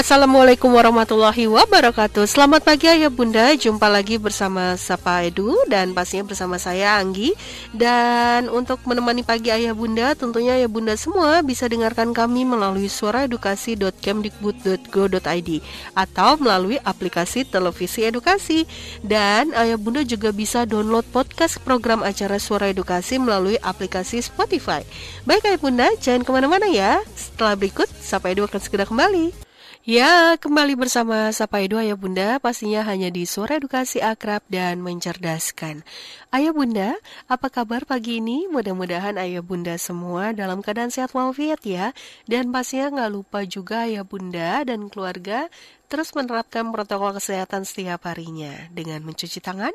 Assalamualaikum warahmatullahi wabarakatuh. Selamat pagi ayah bunda. Jumpa lagi bersama Sapa Edu Dan pastinya bersama saya Anggi. Dan untuk menemani pagi ayah bunda Tentunya ayah bunda semua bisa dengarkan kami Melalui suaraedukasi.kemdikbud.go.id Atau melalui aplikasi televisi edukasi. Dan ayah bunda juga bisa download podcast program acara Suara Edukasi Melalui aplikasi Spotify. Baik ayah bunda jangan ke mana-mana ya. Setelah berikut Sapa Edu akan segera kembali Ya, kembali bersama Sapa Edu Ayah Bunda, pastinya hanya di Suara Edukasi Akrab dan Mencerdaskan. Ayah Bunda, apa kabar pagi ini? Mudah-mudahan Ayah Bunda semua dalam keadaan sehat walafiat ya. Dan pastinya nggak lupa juga Ayah Bunda dan keluarga terus menerapkan protokol kesehatan setiap harinya dengan mencuci tangan,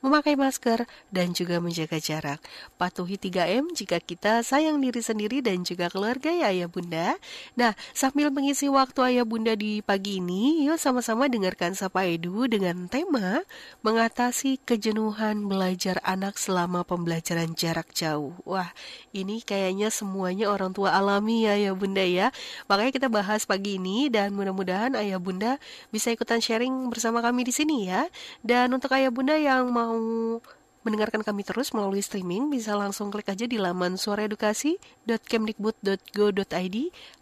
memakai masker, dan juga menjaga jarak. Patuhi 3M jika kita sayang diri sendiri dan juga keluarga ya ayah bunda. Nah, sambil mengisi waktu ayah bunda di pagi ini, yuk sama-sama dengarkan Sapa Edu dengan tema mengatasi kejenuhan belajar anak selama pembelajaran jarak jauh. Wah, ini kayaknya semuanya orang tua alami ya ayah bunda ya. Makanya kita bahas pagi ini dan mudah-mudahan ayah bunda bisa ikutan sharing bersama kami di sini ya. Dan untuk ayah bunda yang mau 안녕 mendengarkan kami terus melalui streaming, bisa langsung klik aja di laman suaraedukasi.kemdikbud.go.id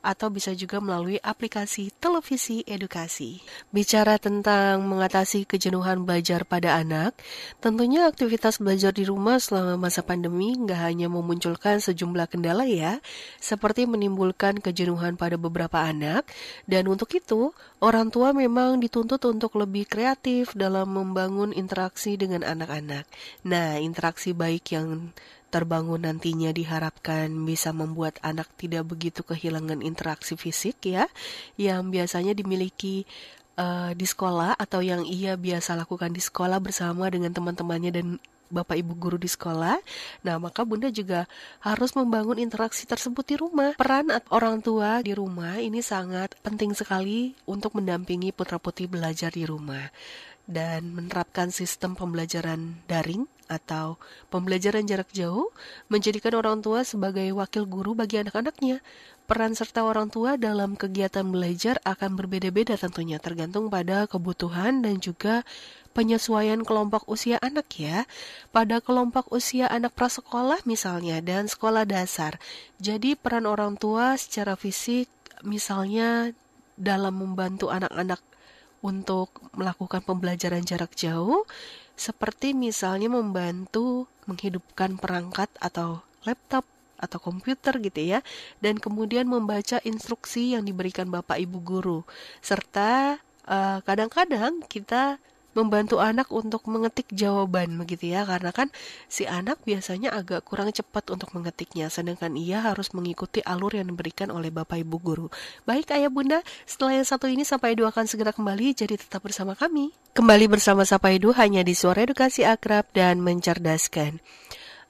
atau bisa juga melalui aplikasi televisi edukasi. Bicara tentang mengatasi kejenuhan belajar pada anak, tentunya aktivitas belajar di rumah selama masa pandemi nggak hanya memunculkan sejumlah kendala ya, seperti menimbulkan kejenuhan pada beberapa anak, dan untuk itu, orang tua memang dituntut untuk lebih kreatif dalam membangun interaksi dengan anak-anak. Interaksi baik yang terbangun nantinya diharapkan bisa membuat anak tidak begitu kehilangan interaksi fisik ya, yang biasanya dimiliki uh, di sekolah atau yang ia biasa lakukan di sekolah bersama dengan teman-temannya dan Bapak Ibu guru di sekolah. Nah, maka Bunda juga harus membangun interaksi tersebut di rumah. Peran orang tua di rumah ini sangat penting sekali untuk mendampingi putra-putri belajar di rumah dan menerapkan sistem pembelajaran daring atau pembelajaran jarak jauh menjadikan orang tua sebagai wakil guru bagi anak-anaknya. Peran serta orang tua dalam kegiatan belajar akan berbeda-beda tentunya tergantung pada kebutuhan dan juga penyesuaian kelompok usia anak ya. Pada kelompok usia anak prasekolah misalnya dan sekolah dasar. Jadi peran orang tua secara fisik misalnya dalam membantu anak-anak untuk melakukan pembelajaran jarak jauh, seperti misalnya membantu menghidupkan perangkat atau laptop atau komputer gitu ya, dan kemudian membaca instruksi yang diberikan Bapak Ibu guru, serta eh, kadang-kadang uh, kita membantu anak untuk mengetik jawaban begitu ya karena kan si anak biasanya agak kurang cepat untuk mengetiknya sedangkan ia harus mengikuti alur yang diberikan oleh Bapak Ibu guru. Baik Ayah Bunda, setelah yang satu ini sampai dua akan segera kembali jadi tetap bersama kami. Kembali bersama Sapa Edu hanya di Suara Edukasi Akrab dan Mencerdaskan.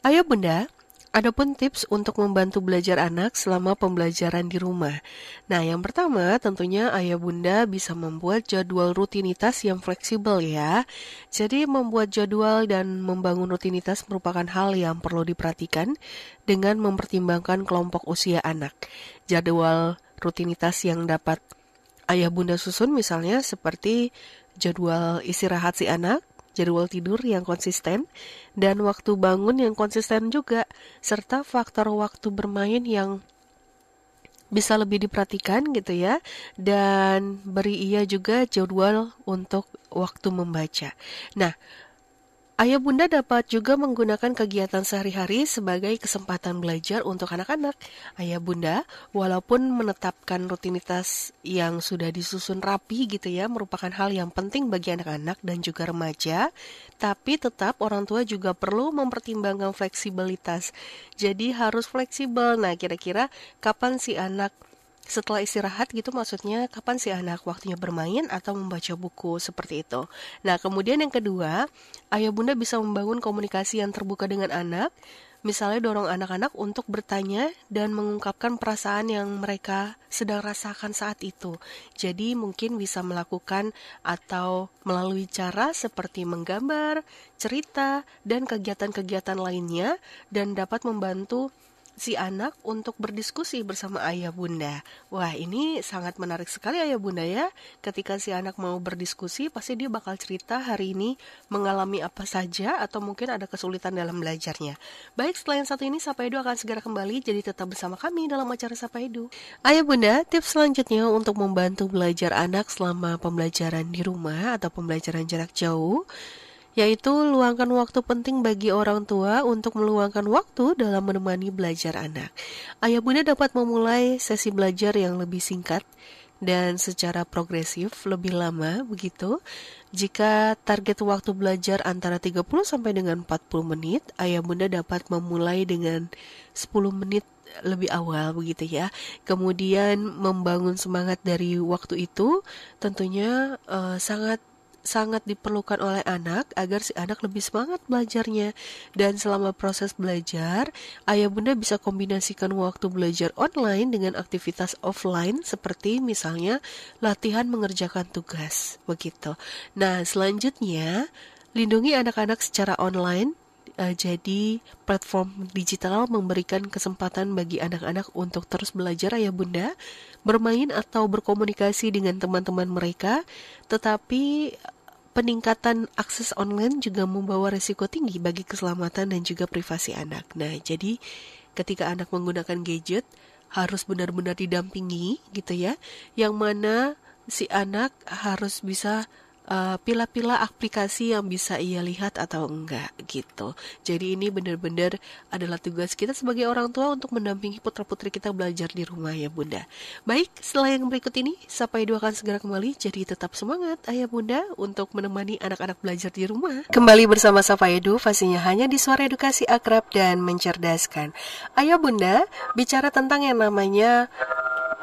Ayo Bunda, Adapun tips untuk membantu belajar anak selama pembelajaran di rumah. Nah, yang pertama tentunya ayah bunda bisa membuat jadwal rutinitas yang fleksibel ya. Jadi membuat jadwal dan membangun rutinitas merupakan hal yang perlu diperhatikan dengan mempertimbangkan kelompok usia anak. Jadwal rutinitas yang dapat ayah bunda susun misalnya seperti jadwal istirahat si anak, jadwal tidur yang konsisten, dan waktu bangun yang konsisten juga, serta faktor waktu bermain yang bisa lebih diperhatikan gitu ya dan beri ia juga jadwal untuk waktu membaca. Nah, Ayah bunda dapat juga menggunakan kegiatan sehari-hari sebagai kesempatan belajar untuk anak-anak. Ayah bunda, walaupun menetapkan rutinitas yang sudah disusun rapi gitu ya, merupakan hal yang penting bagi anak-anak dan juga remaja, tapi tetap orang tua juga perlu mempertimbangkan fleksibilitas. Jadi harus fleksibel. Nah, kira-kira kapan si anak setelah istirahat gitu maksudnya kapan sih anak waktunya bermain atau membaca buku seperti itu. Nah, kemudian yang kedua, ayah bunda bisa membangun komunikasi yang terbuka dengan anak, misalnya dorong anak-anak untuk bertanya dan mengungkapkan perasaan yang mereka sedang rasakan saat itu. Jadi mungkin bisa melakukan atau melalui cara seperti menggambar, cerita, dan kegiatan-kegiatan lainnya dan dapat membantu si anak untuk berdiskusi bersama ayah bunda. Wah, ini sangat menarik sekali ayah bunda ya. Ketika si anak mau berdiskusi, pasti dia bakal cerita hari ini mengalami apa saja atau mungkin ada kesulitan dalam belajarnya. Baik, setelah yang satu ini Sapa Edu akan segera kembali, jadi tetap bersama kami dalam acara Sapa Edu. Ayah bunda, tips selanjutnya untuk membantu belajar anak selama pembelajaran di rumah atau pembelajaran jarak jauh yaitu luangkan waktu penting bagi orang tua untuk meluangkan waktu dalam menemani belajar anak. Ayah bunda dapat memulai sesi belajar yang lebih singkat dan secara progresif lebih lama begitu. Jika target waktu belajar antara 30 sampai dengan 40 menit, ayah bunda dapat memulai dengan 10 menit lebih awal begitu ya. Kemudian membangun semangat dari waktu itu tentunya uh, sangat sangat diperlukan oleh anak agar si anak lebih semangat belajarnya. Dan selama proses belajar, ayah bunda bisa kombinasikan waktu belajar online dengan aktivitas offline seperti misalnya latihan mengerjakan tugas. Begitu. Nah, selanjutnya, lindungi anak-anak secara online uh, jadi platform digital memberikan kesempatan bagi anak-anak untuk terus belajar ayah bunda, bermain atau berkomunikasi dengan teman-teman mereka, tetapi peningkatan akses online juga membawa resiko tinggi bagi keselamatan dan juga privasi anak. Nah, jadi ketika anak menggunakan gadget harus benar-benar didampingi gitu ya, yang mana si anak harus bisa uh, pila-pila aplikasi yang bisa ia lihat atau enggak gitu. Jadi ini benar-benar adalah tugas kita sebagai orang tua untuk mendampingi putra-putri kita belajar di rumah ya Bunda. Baik, setelah yang berikut ini, Sapa Edu akan segera kembali. Jadi tetap semangat Ayah Bunda untuk menemani anak-anak belajar di rumah. Kembali bersama Sapa Edu, pastinya hanya di suara edukasi akrab dan mencerdaskan. Ayah Bunda, bicara tentang yang namanya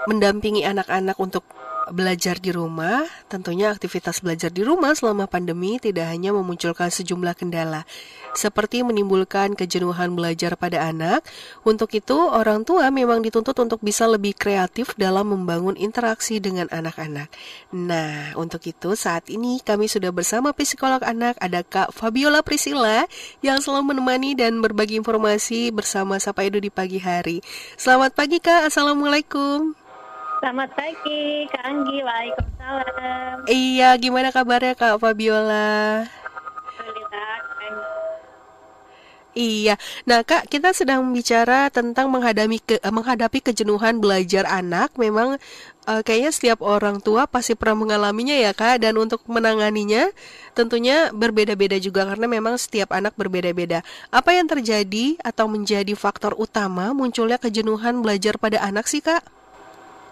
mendampingi anak-anak untuk belajar di rumah, tentunya aktivitas belajar di rumah selama pandemi tidak hanya memunculkan sejumlah kendala, seperti menimbulkan kejenuhan belajar pada anak. Untuk itu, orang tua memang dituntut untuk bisa lebih kreatif dalam membangun interaksi dengan anak-anak. Nah, untuk itu saat ini kami sudah bersama psikolog anak, ada Kak Fabiola Priscilla yang selalu menemani dan berbagi informasi bersama Sapa Edu di pagi hari. Selamat pagi Kak, Assalamualaikum. Selamat pagi, Kak Anggi. Waalaikumsalam. Iya, gimana kabarnya Kak Fabiola? Iya, nah kak kita sedang bicara tentang menghadapi ke, eh, menghadapi kejenuhan belajar anak. Memang uh, kayaknya setiap orang tua pasti pernah mengalaminya ya kak. Dan untuk menanganinya tentunya berbeda-beda juga karena memang setiap anak berbeda-beda. Apa yang terjadi atau menjadi faktor utama munculnya kejenuhan belajar pada anak sih kak?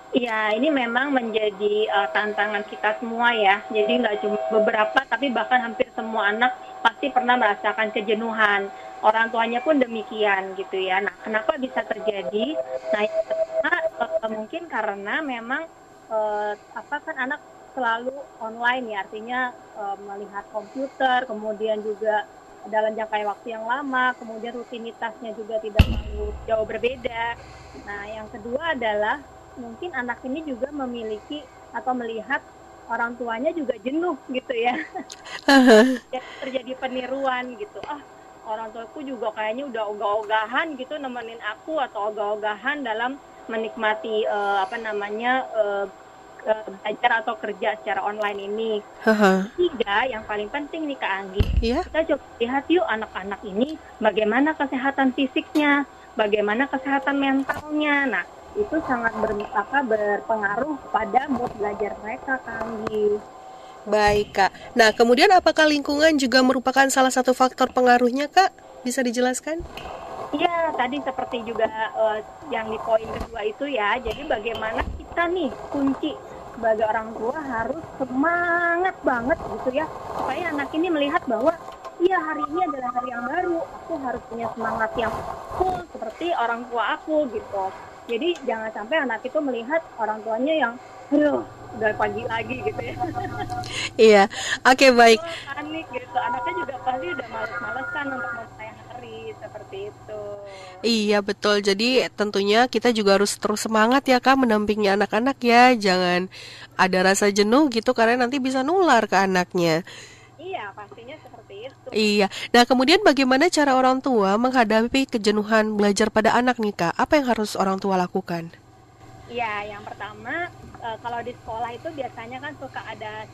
Iya, ini memang menjadi uh, tantangan kita semua ya. Jadi nggak cuma beberapa, tapi bahkan hampir semua anak pasti pernah merasakan kejenuhan. Orang tuanya pun demikian gitu ya. Nah, kenapa bisa terjadi? Nah, karena uh, mungkin karena memang uh, apa kan anak selalu online ya, artinya uh, melihat komputer, kemudian juga dalam jangka waktu yang lama, kemudian rutinitasnya juga tidak terlalu jauh berbeda. Nah, yang kedua adalah mungkin anak ini juga memiliki atau melihat orang tuanya juga jenuh gitu ya. Uh-huh. terjadi peniruan gitu. Ah, orang tuaku juga kayaknya udah ogah-ogahan gitu nemenin aku atau ogah-ogahan dalam menikmati uh, apa namanya uh, belajar atau kerja secara online ini. Uh-huh. Tiga, yang paling penting nih Kak Anggi, yeah. kita coba lihat yuk anak-anak ini bagaimana kesehatan fisiknya, bagaimana kesehatan mentalnya. Nah, itu sangat ber, apa, berpengaruh pada mood belajar mereka Kanggi. Baik Kak. Nah kemudian apakah lingkungan juga merupakan salah satu faktor pengaruhnya Kak? Bisa dijelaskan? Iya, tadi seperti juga uh, yang di poin kedua itu ya. Jadi bagaimana kita nih kunci sebagai orang tua harus semangat banget gitu ya supaya anak ini melihat bahwa iya hari ini adalah hari yang baru aku harus punya semangat yang full seperti orang tua aku gitu jadi jangan sampai anak itu melihat orang tuanya yang aduh udah pagi lagi gitu ya. Iya. Oke okay, baik panik gitu. Anaknya juga pasti udah males-malesan untuk memulai hari seperti itu. Iya betul. Jadi tentunya kita juga harus terus semangat ya kak mendampingi anak-anak ya. Jangan ada rasa jenuh gitu karena nanti bisa nular ke anaknya. Iya, pastinya. Iya. Nah, kemudian bagaimana cara orang tua menghadapi kejenuhan belajar pada anak nih, Kak? Apa yang harus orang tua lakukan? Iya, yang pertama uh, kalau di sekolah itu biasanya kan suka ada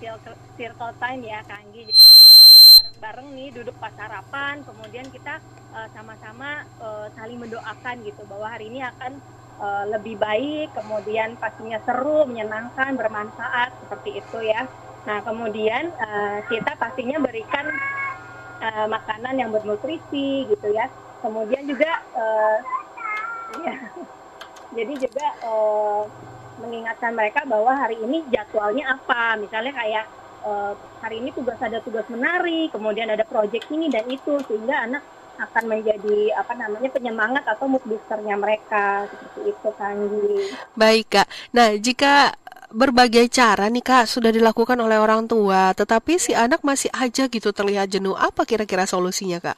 circle, time ya, Kanggi. Bareng-bareng nih duduk pas sarapan, kemudian kita uh, sama-sama uh, saling mendoakan gitu bahwa hari ini akan lebih baik, kemudian pastinya seru, menyenangkan, bermanfaat seperti itu ya. Nah, kemudian kita pastinya berikan uh, makanan yang bernutrisi gitu ya. Kemudian juga uh, ya, jadi juga uh, mengingatkan mereka bahwa hari ini jadwalnya apa. Misalnya kayak uh, hari ini tugas ada tugas menari, kemudian ada proyek ini dan itu sehingga anak akan menjadi apa namanya penyemangat atau mood boosternya mereka seperti itu kan. Baik kak. Nah jika berbagai cara nih kak sudah dilakukan oleh orang tua, tetapi si anak masih aja gitu terlihat jenuh. Apa kira-kira solusinya kak?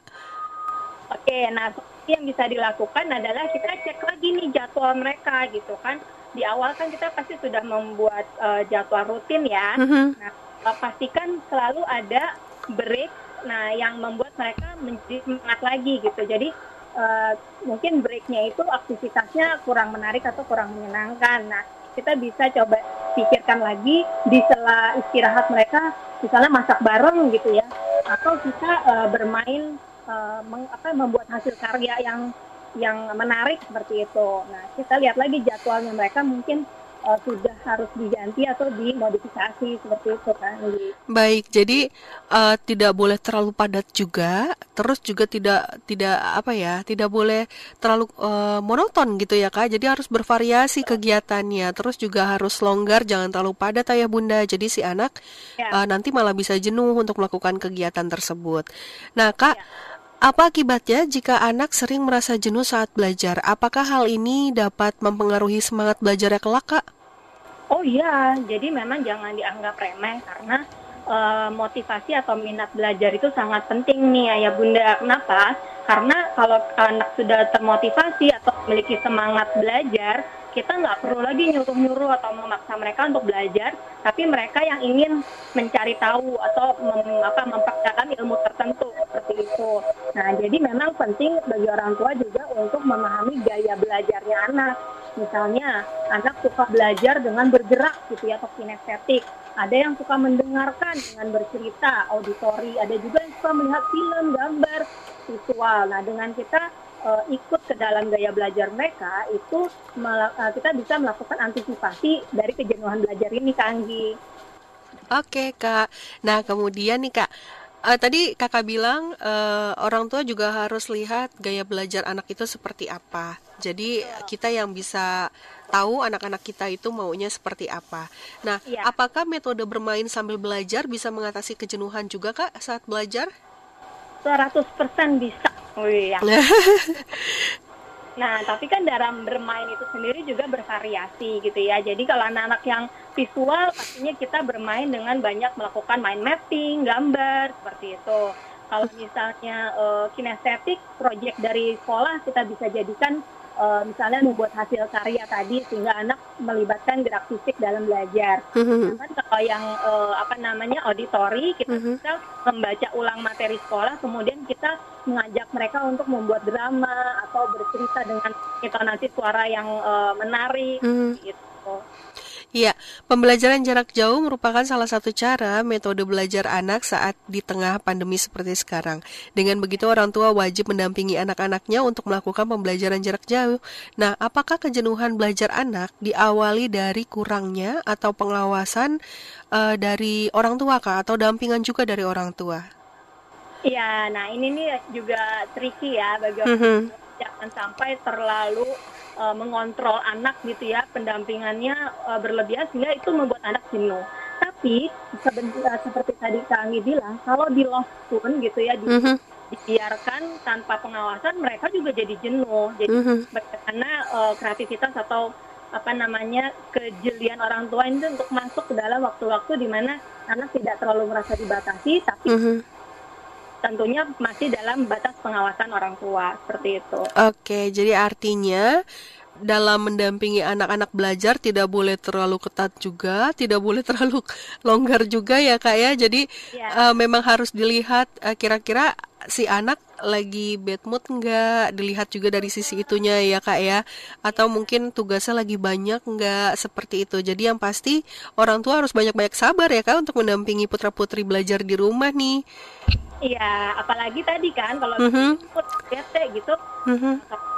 Oke, nah yang bisa dilakukan adalah kita cek lagi nih jadwal mereka gitu kan. Di awal kan kita pasti sudah membuat uh, jadwal rutin ya. Mm-hmm. Nah pastikan selalu ada break. Nah yang membuat mereka menjadi semangat lagi gitu. Jadi uh, mungkin breaknya itu aktivitasnya kurang menarik atau kurang menyenangkan. Nah kita bisa coba pikirkan lagi di sela istirahat mereka misalnya masak bareng gitu ya atau kita uh, bermain uh, meng, apa, membuat hasil karya yang yang menarik seperti itu. Nah kita lihat lagi jadwalnya mereka mungkin uh, sudah harus diganti atau dimodifikasi seperti itu kan. Baik, jadi uh, tidak boleh terlalu padat juga, terus juga tidak tidak apa ya, tidak boleh terlalu uh, monoton gitu ya kak. Jadi harus bervariasi kegiatannya, terus juga harus longgar, jangan terlalu padat ayah bunda. Jadi si anak ya. uh, nanti malah bisa jenuh untuk melakukan kegiatan tersebut. Nah kak. Ya. Apa akibatnya jika anak sering merasa jenuh saat belajar? Apakah hal ini dapat mempengaruhi semangat belajarnya kelak, Kak? Oh iya, jadi memang jangan dianggap remeh karena uh, motivasi atau minat belajar itu sangat penting nih ayah bunda. Kenapa? Karena kalau anak sudah termotivasi atau memiliki semangat belajar, kita nggak perlu lagi nyuruh-nyuruh atau memaksa mereka untuk belajar, tapi mereka yang ingin mencari tahu atau mem, apa, mempraktekkan ilmu tertentu seperti itu. Nah, jadi memang penting bagi orang tua juga untuk memahami gaya belajarnya anak Misalnya, anak suka belajar dengan bergerak gitu ya, atau kinestetik. Ada yang suka mendengarkan dengan bercerita, auditori. Ada juga yang suka melihat film, gambar, visual. Nah, dengan kita uh, ikut ke dalam gaya belajar mereka, itu uh, kita bisa melakukan antisipasi dari kejenuhan belajar ini, Kak Anggi. Oke, Kak. Nah, kemudian nih, Kak, Uh, tadi kakak bilang uh, orang tua juga harus lihat gaya belajar anak itu seperti apa. Jadi kita yang bisa tahu anak-anak kita itu maunya seperti apa. Nah, ya. apakah metode bermain sambil belajar bisa mengatasi kejenuhan juga kak saat belajar? 100% bisa. Oh iya. Nah, tapi kan dalam bermain itu sendiri juga bervariasi gitu ya. Jadi kalau anak-anak yang visual, pastinya kita bermain dengan banyak melakukan mind mapping, gambar, seperti itu. Kalau misalnya uh, kinestetik, proyek dari sekolah kita bisa jadikan uh, misalnya membuat hasil karya tadi sehingga anak melibatkan gerak fisik dalam belajar. Mm-hmm. Kan kalau yang uh, apa namanya auditori kita mm-hmm. bisa membaca ulang materi sekolah, kemudian kita mengajak mereka untuk membuat drama atau bercerita dengan intonasi suara yang uh, menarik mm-hmm. gitu. Iya, pembelajaran jarak jauh merupakan salah satu cara metode belajar anak saat di tengah pandemi seperti sekarang. Dengan begitu orang tua wajib mendampingi anak-anaknya untuk melakukan pembelajaran jarak jauh. Nah, apakah kejenuhan belajar anak diawali dari kurangnya atau pengawasan uh, dari orang tua kah atau dampingan juga dari orang tua? Iya, nah ini nih juga tricky ya bagi orang mm -hmm. jangan sampai terlalu uh, mengontrol anak gitu ya pendampingannya uh, berlebihan sehingga itu membuat anak jenuh tapi sebenarnya seperti tadi Kak Anggi bilang kalau di lost pun gitu ya di, mm -hmm. dibiarkan tanpa pengawasan mereka juga jadi jenuh jadi mm -hmm. bagaimana uh, kreativitas atau apa namanya kejelian orang tua itu untuk masuk ke dalam waktu-waktu di mana anak tidak terlalu merasa dibatasi tapi mm -hmm tentunya masih dalam batas pengawasan orang tua seperti itu. Oke, jadi artinya dalam mendampingi anak-anak belajar tidak boleh terlalu ketat juga, tidak boleh terlalu longgar juga ya kak ya. Jadi ya. uh, memang harus dilihat kira kira-kira si anak lagi bad mood enggak dilihat juga dari sisi itunya ya kak ya? Atau mungkin tugasnya lagi banyak enggak seperti itu? Jadi yang pasti orang tua harus banyak-banyak sabar ya kak untuk mendampingi putra putri belajar di rumah nih. Iya apalagi tadi kan kalau mm -hmm. bete gitu mm -hmm.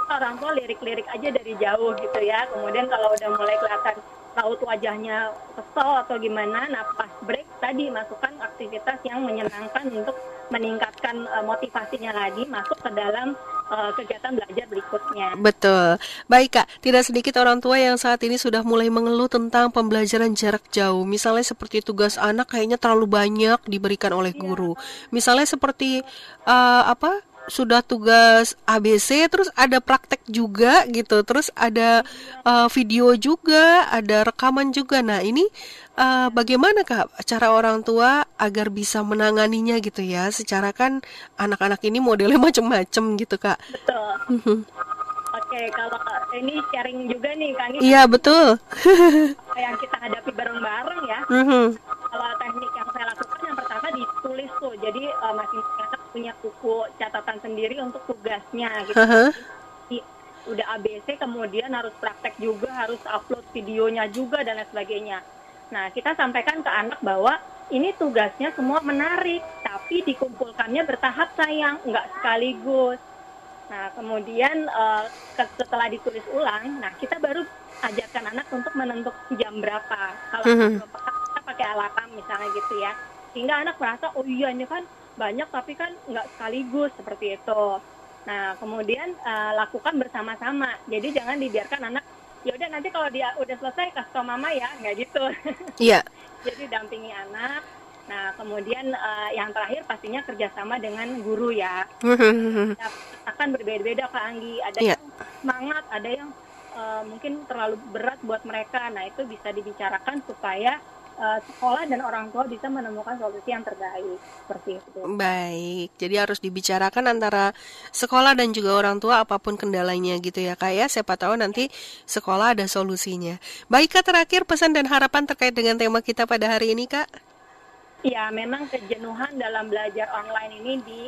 orang tua lirik-lirik aja dari jauh gitu ya. Kemudian kalau udah mulai kelihatan tahu tuh wajahnya kesel atau gimana nah pas break tadi masukkan aktivitas yang menyenangkan untuk meningkatkan uh, motivasinya lagi masuk ke dalam uh, kegiatan belajar berikutnya. Betul. Baik Kak, tidak sedikit orang tua yang saat ini sudah mulai mengeluh tentang pembelajaran jarak jauh. Misalnya seperti tugas anak kayaknya terlalu banyak diberikan oleh iya. guru. Misalnya seperti uh, apa? Sudah tugas ABC terus ada praktek juga gitu terus ada uh, video juga ada rekaman juga nah ini uh, bagaimana kak cara orang tua agar bisa menanganinya gitu ya secara kan anak-anak ini modelnya macam-macam gitu kak betul mhm. Oke, kalau ini sharing juga nih, Kang. Iya, betul. yang kita hadapi bareng-bareng ya. Mm-hmm. Kalau teknik yang saya lakukan yang pertama ditulis tuh. Jadi uh, masing-masing punya buku catatan sendiri untuk tugasnya gitu. Uh-huh. udah ABC kemudian harus praktek juga, harus upload videonya juga dan lain sebagainya. Nah, kita sampaikan ke anak bahwa ini tugasnya semua menarik, tapi dikumpulkannya bertahap sayang, nggak sekaligus. Nah, kemudian uh, setelah ditulis ulang, nah kita baru ajarkan anak untuk menentukan jam berapa. Kalau uh-huh. kita pakai alarm misalnya gitu ya, sehingga anak merasa oh iya ini kan banyak tapi kan nggak sekaligus seperti itu. Nah, kemudian uh, lakukan bersama-sama. Jadi jangan dibiarkan anak ya udah nanti kalau dia udah selesai kasih tau mama ya, nggak gitu. Iya. Yeah. Jadi dampingi anak. Nah, kemudian uh, yang terakhir pastinya kerjasama dengan guru ya. akan berbeda-beda Kak Anggi. Ada yeah. yang semangat, ada yang uh, mungkin terlalu berat buat mereka. Nah, itu bisa dibicarakan supaya uh, sekolah dan orang tua bisa menemukan solusi yang terbaik seperti itu. Baik, jadi harus dibicarakan antara sekolah dan juga orang tua apa pun kendalanya gitu ya kak ya. Siapa tahu nanti sekolah ada solusinya. Baik kak terakhir pesan dan harapan terkait dengan tema kita pada hari ini kak. Ya, memang kejenuhan dalam belajar online ini di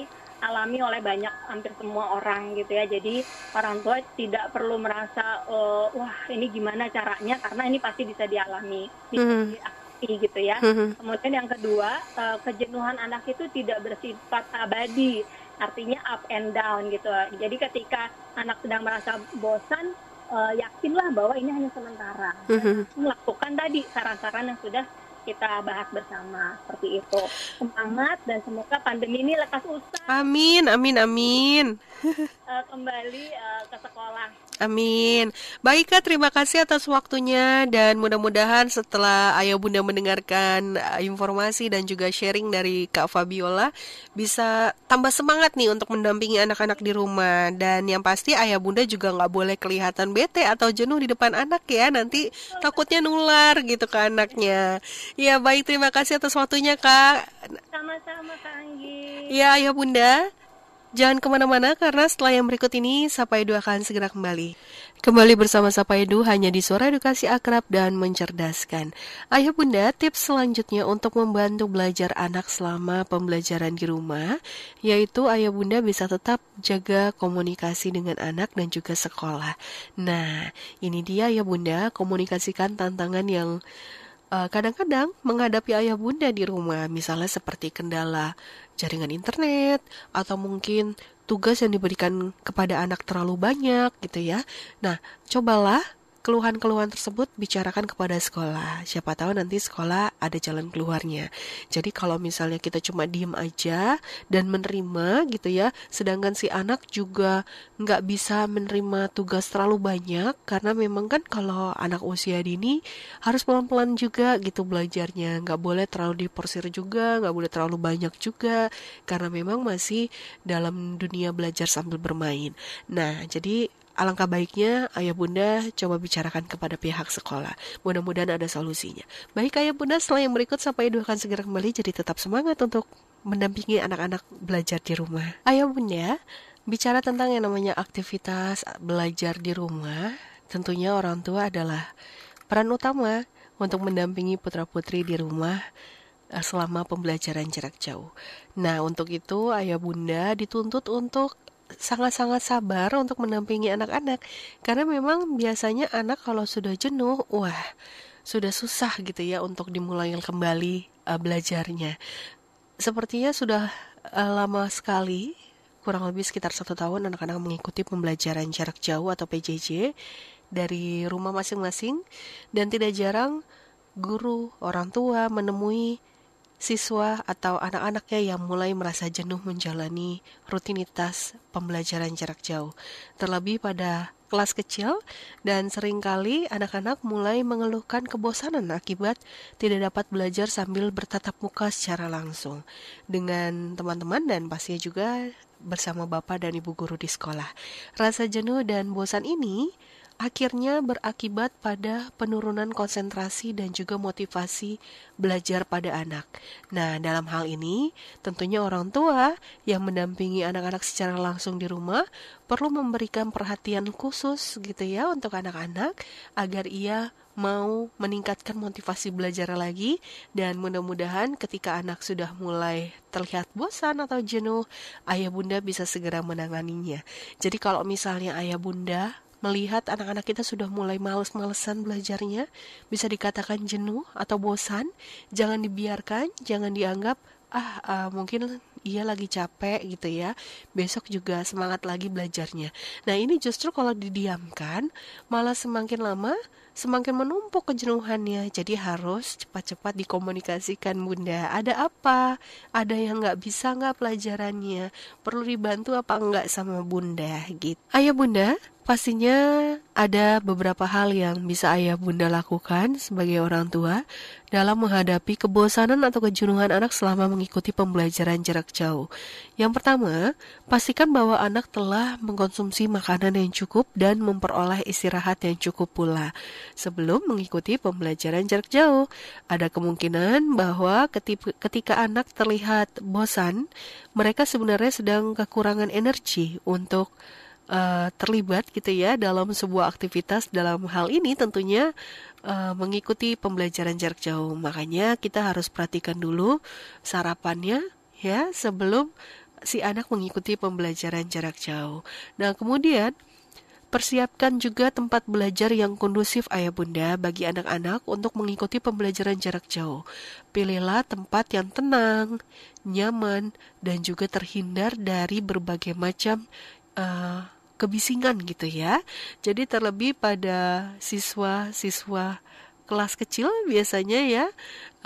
alami oleh banyak hampir semua orang gitu ya. Jadi orang tua tidak perlu merasa uh, wah ini gimana caranya karena ini pasti bisa dialami. Bisa mm -hmm gitu ya. Mm-hmm. Kemudian yang kedua, uh, kejenuhan anak itu tidak bersifat abadi, artinya up and down gitu. Jadi ketika anak sedang merasa bosan, uh, yakinlah bahwa ini hanya sementara. Mm-hmm. Melakukan tadi saran-saran yang sudah kita bahas bersama seperti itu. Semangat dan semoga pandemi ini lekas usai. Amin, amin, amin. uh, kembali uh, ke sekolah. Amin. Baik Kak, terima kasih atas waktunya dan mudah-mudahan setelah Ayah Bunda mendengarkan uh, informasi dan juga sharing dari Kak Fabiola bisa tambah semangat nih untuk mendampingi anak-anak di rumah dan yang pasti Ayah Bunda juga nggak boleh kelihatan bete atau jenuh di depan anak ya nanti takutnya nular gitu ke anaknya. Ya baik, terima kasih atas waktunya Kak. Sama-sama Kak Anggi. Ya Ayah Bunda. Jangan ke mana-mana karena setelah yang berikut ini Sapa Edu akan segera kembali. Kembali bersama Sapa Edu hanya di Suara Edukasi Akrab dan Mencerdaskan. Ayah bunda, tips selanjutnya untuk membantu belajar anak selama pembelajaran di rumah, yaitu ayah bunda bisa tetap jaga komunikasi dengan anak dan juga sekolah. Nah, ini dia ayah bunda, komunikasikan tantangan yang kadang-kadang uh, menghadapi ayah bunda di rumah, misalnya seperti kendala jaringan internet atau mungkin tugas yang diberikan kepada anak terlalu banyak gitu ya. Nah, cobalah keluhan-keluhan tersebut bicarakan kepada sekolah. Siapa tahu nanti sekolah ada jalan keluarnya. Jadi kalau misalnya kita cuma diem aja dan menerima gitu ya, sedangkan si anak juga nggak bisa menerima tugas terlalu banyak karena memang kan kalau anak usia dini harus pelan-pelan juga gitu belajarnya. Nggak boleh terlalu diporsir juga, nggak boleh terlalu banyak juga karena memang masih dalam dunia belajar sambil bermain. Nah, jadi Alangkah baiknya ayah bunda coba bicarakan kepada pihak sekolah. Mudah-mudahan ada solusinya. Baik ayah bunda, setelah yang berikut sampai Edu akan segera kembali jadi tetap semangat untuk mendampingi anak-anak belajar di rumah. Ayah bunda, bicara tentang yang namanya aktivitas belajar di rumah, tentunya orang tua adalah peran utama untuk mendampingi putra-putri di rumah eh, selama pembelajaran jarak jauh. Nah, untuk itu ayah bunda dituntut untuk sangat-sangat sabar untuk mendampingi anak-anak karena memang biasanya anak kalau sudah jenuh, wah, sudah susah gitu ya untuk dimulai kembali uh, belajarnya. Sepertinya sudah uh, lama sekali kurang lebih sekitar satu tahun anak-anak mengikuti pembelajaran jarak jauh atau PJJ dari rumah masing-masing dan tidak jarang guru, orang tua menemui siswa atau anak-anaknya yang mulai merasa jenuh menjalani rutinitas pembelajaran jarak jauh. Terlebih pada kelas kecil dan sering kali anak-anak mulai mengeluhkan kebosanan akibat tidak dapat belajar sambil bertatap muka secara langsung dengan teman-teman dan pastinya juga bersama bapak dan ibu guru di sekolah. Rasa jenuh dan bosan ini akhirnya berakibat pada penurunan konsentrasi dan juga motivasi belajar pada anak. Nah, dalam hal ini, tentunya orang tua yang mendampingi anak-anak secara langsung di rumah perlu memberikan perhatian khusus gitu ya untuk anak-anak agar ia mau meningkatkan motivasi belajar lagi dan mudah-mudahan ketika anak sudah mulai terlihat bosan atau jenuh, ayah bunda bisa segera menanganinya. Jadi kalau misalnya ayah bunda melihat anak-anak kita sudah mulai males-malesan belajarnya, bisa dikatakan jenuh atau bosan, jangan dibiarkan, jangan dianggap ah uh, mungkin ia lagi capek gitu ya besok juga semangat lagi belajarnya nah ini justru kalau didiamkan malah semakin lama semakin menumpuk kejenuhannya. Jadi harus cepat-cepat dikomunikasikan bunda. Ada apa? Ada yang nggak bisa nggak pelajarannya? Perlu dibantu apa nggak sama bunda? Gitu. Ayah bunda, pastinya ada beberapa hal yang bisa ayah bunda lakukan sebagai orang tua dalam menghadapi kebosanan atau kejenuhan anak selama mengikuti pembelajaran jarak jauh. Yang pertama, pastikan bahwa anak telah mengkonsumsi makanan yang cukup dan memperoleh istirahat yang cukup pula. Sebelum mengikuti pembelajaran jarak jauh, ada kemungkinan bahwa ketika anak terlihat bosan, mereka sebenarnya sedang kekurangan energi untuk uh, terlibat gitu ya dalam sebuah aktivitas dalam hal ini tentunya uh, mengikuti pembelajaran jarak jauh. Makanya kita harus perhatikan dulu sarapannya ya sebelum si anak mengikuti pembelajaran jarak jauh. Nah, kemudian Persiapkan juga tempat belajar yang kondusif ayah bunda bagi anak-anak untuk mengikuti pembelajaran jarak jauh. Pilihlah tempat yang tenang, nyaman, dan juga terhindar dari berbagai macam uh, kebisingan gitu ya. Jadi terlebih pada siswa-siswa kelas kecil biasanya ya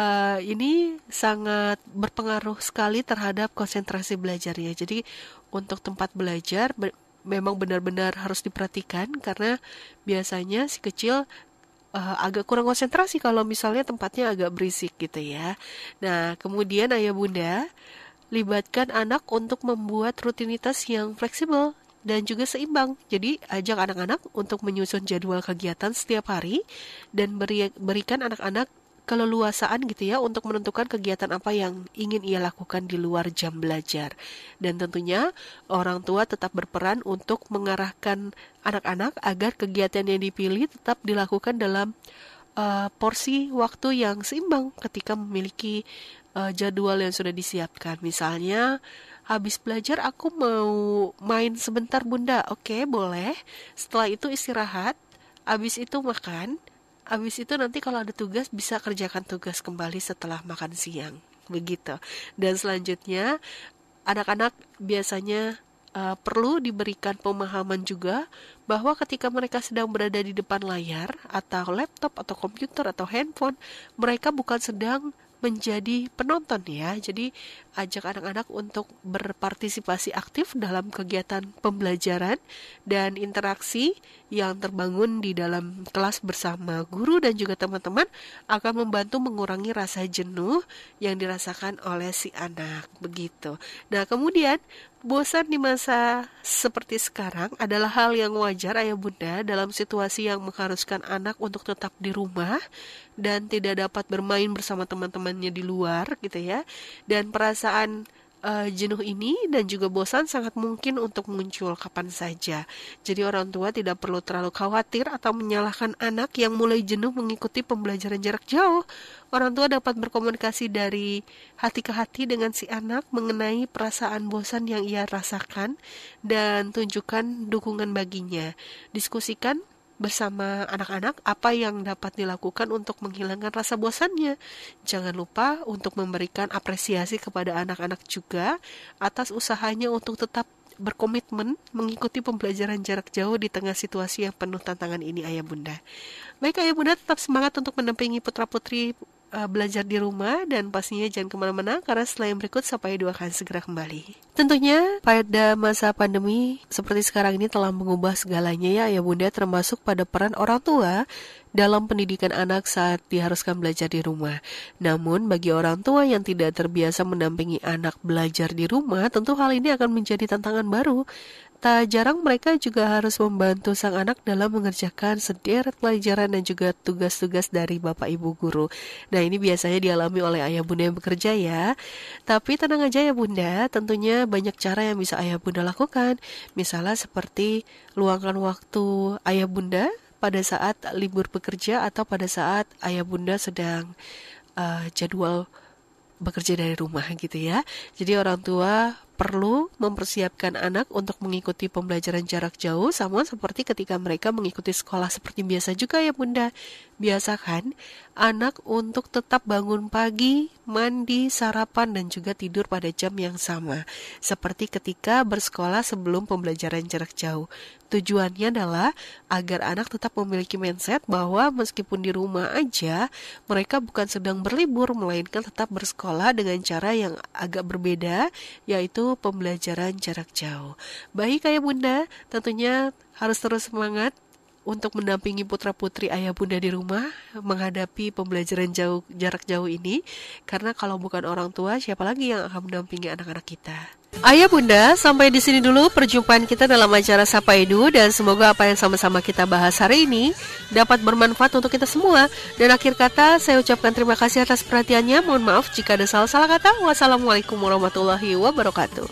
uh, ini sangat berpengaruh sekali terhadap konsentrasi belajarnya. Jadi untuk tempat belajar be memang benar-benar harus diperhatikan karena biasanya si kecil uh, agak kurang konsentrasi kalau misalnya tempatnya agak berisik gitu ya. Nah, kemudian ayah bunda libatkan anak untuk membuat rutinitas yang fleksibel dan juga seimbang. Jadi ajak anak-anak untuk menyusun jadwal kegiatan setiap hari dan beri, berikan anak-anak keleluasaan gitu ya untuk menentukan kegiatan apa yang ingin ia lakukan di luar jam belajar. Dan tentunya orang tua tetap berperan untuk mengarahkan anak-anak agar kegiatan yang dipilih tetap dilakukan dalam uh, porsi waktu yang seimbang ketika memiliki uh, jadwal yang sudah disiapkan. Misalnya habis belajar aku mau main sebentar bunda. Oke boleh. Setelah itu istirahat. Habis itu makan. Habis itu nanti kalau ada tugas bisa kerjakan tugas kembali setelah makan siang. Begitu. Dan selanjutnya anak-anak biasanya uh, perlu diberikan pemahaman juga bahwa ketika mereka sedang berada di depan layar atau laptop atau komputer atau handphone mereka bukan sedang menjadi penonton ya. Jadi ajak anak-anak untuk berpartisipasi aktif dalam kegiatan pembelajaran dan interaksi yang terbangun di dalam kelas bersama guru dan juga teman-teman akan membantu mengurangi rasa jenuh yang dirasakan oleh si anak begitu. Nah, kemudian bosan di masa seperti sekarang adalah hal yang wajar ayah bunda dalam situasi yang mengharuskan anak untuk tetap di rumah dan tidak dapat bermain bersama teman-temannya di luar gitu ya. Dan perasaan uh, jenuh ini dan juga bosan sangat mungkin untuk muncul kapan saja. Jadi orang tua tidak perlu terlalu khawatir atau menyalahkan anak yang mulai jenuh mengikuti pembelajaran jarak jauh. Orang tua dapat berkomunikasi dari hati ke hati dengan si anak mengenai perasaan bosan yang ia rasakan dan tunjukkan dukungan baginya. Diskusikan bersama anak-anak apa yang dapat dilakukan untuk menghilangkan rasa bosannya. Jangan lupa untuk memberikan apresiasi kepada anak-anak juga atas usahanya untuk tetap berkomitmen mengikuti pembelajaran jarak jauh di tengah situasi yang penuh tantangan ini ayah bunda. Baik ayah bunda tetap semangat untuk mendampingi putra-putri uh, belajar di rumah dan pastinya jangan ke mana-mana karena yang berikut sampai dua akan segera kembali. Tentunya pada masa pandemi seperti sekarang ini telah mengubah segalanya ya ya bunda termasuk pada peran orang tua dalam pendidikan anak saat diharuskan belajar di rumah. Namun bagi orang tua yang tidak terbiasa mendampingi anak belajar di rumah tentu hal ini akan menjadi tantangan baru Tak jarang mereka juga harus membantu sang anak dalam mengerjakan sederet pelajaran dan juga tugas-tugas dari bapak ibu guru. Nah ini biasanya dialami oleh ayah bunda yang bekerja ya. Tapi tenang aja ya bunda, tentunya banyak cara yang bisa ayah bunda lakukan. Misalnya seperti luangkan waktu ayah bunda pada saat libur bekerja atau pada saat ayah bunda sedang uh, jadwal bekerja dari rumah gitu ya. Jadi orang tua perlu mempersiapkan anak untuk mengikuti pembelajaran jarak jauh sama seperti ketika mereka mengikuti sekolah seperti biasa juga ya Bunda. Biasakan anak untuk tetap bangun pagi, mandi, sarapan dan juga tidur pada jam yang sama. Seperti ketika bersekolah sebelum pembelajaran jarak jauh. Tujuannya adalah agar anak tetap memiliki mindset bahwa meskipun di rumah aja, mereka bukan sedang berlibur, melainkan tetap bersekolah dengan cara yang agak berbeda, pembelajaran jarak jauh. Baik ayah bunda, tentunya harus terus semangat untuk mendampingi putra-putri ayah bunda di rumah menghadapi pembelajaran jauh jarak jauh ini karena kalau bukan orang tua siapa lagi yang akan mendampingi anak-anak kita. Ayah bunda, sampai di sini dulu perjumpaan kita dalam acara Sapa Edu dan semoga apa yang sama-sama kita bahas hari ini dapat bermanfaat untuk kita semua. Dan akhir kata saya ucapkan terima kasih atas perhatiannya. Mohon maaf jika ada salah-salah kata. Wassalamualaikum warahmatullahi wabarakatuh.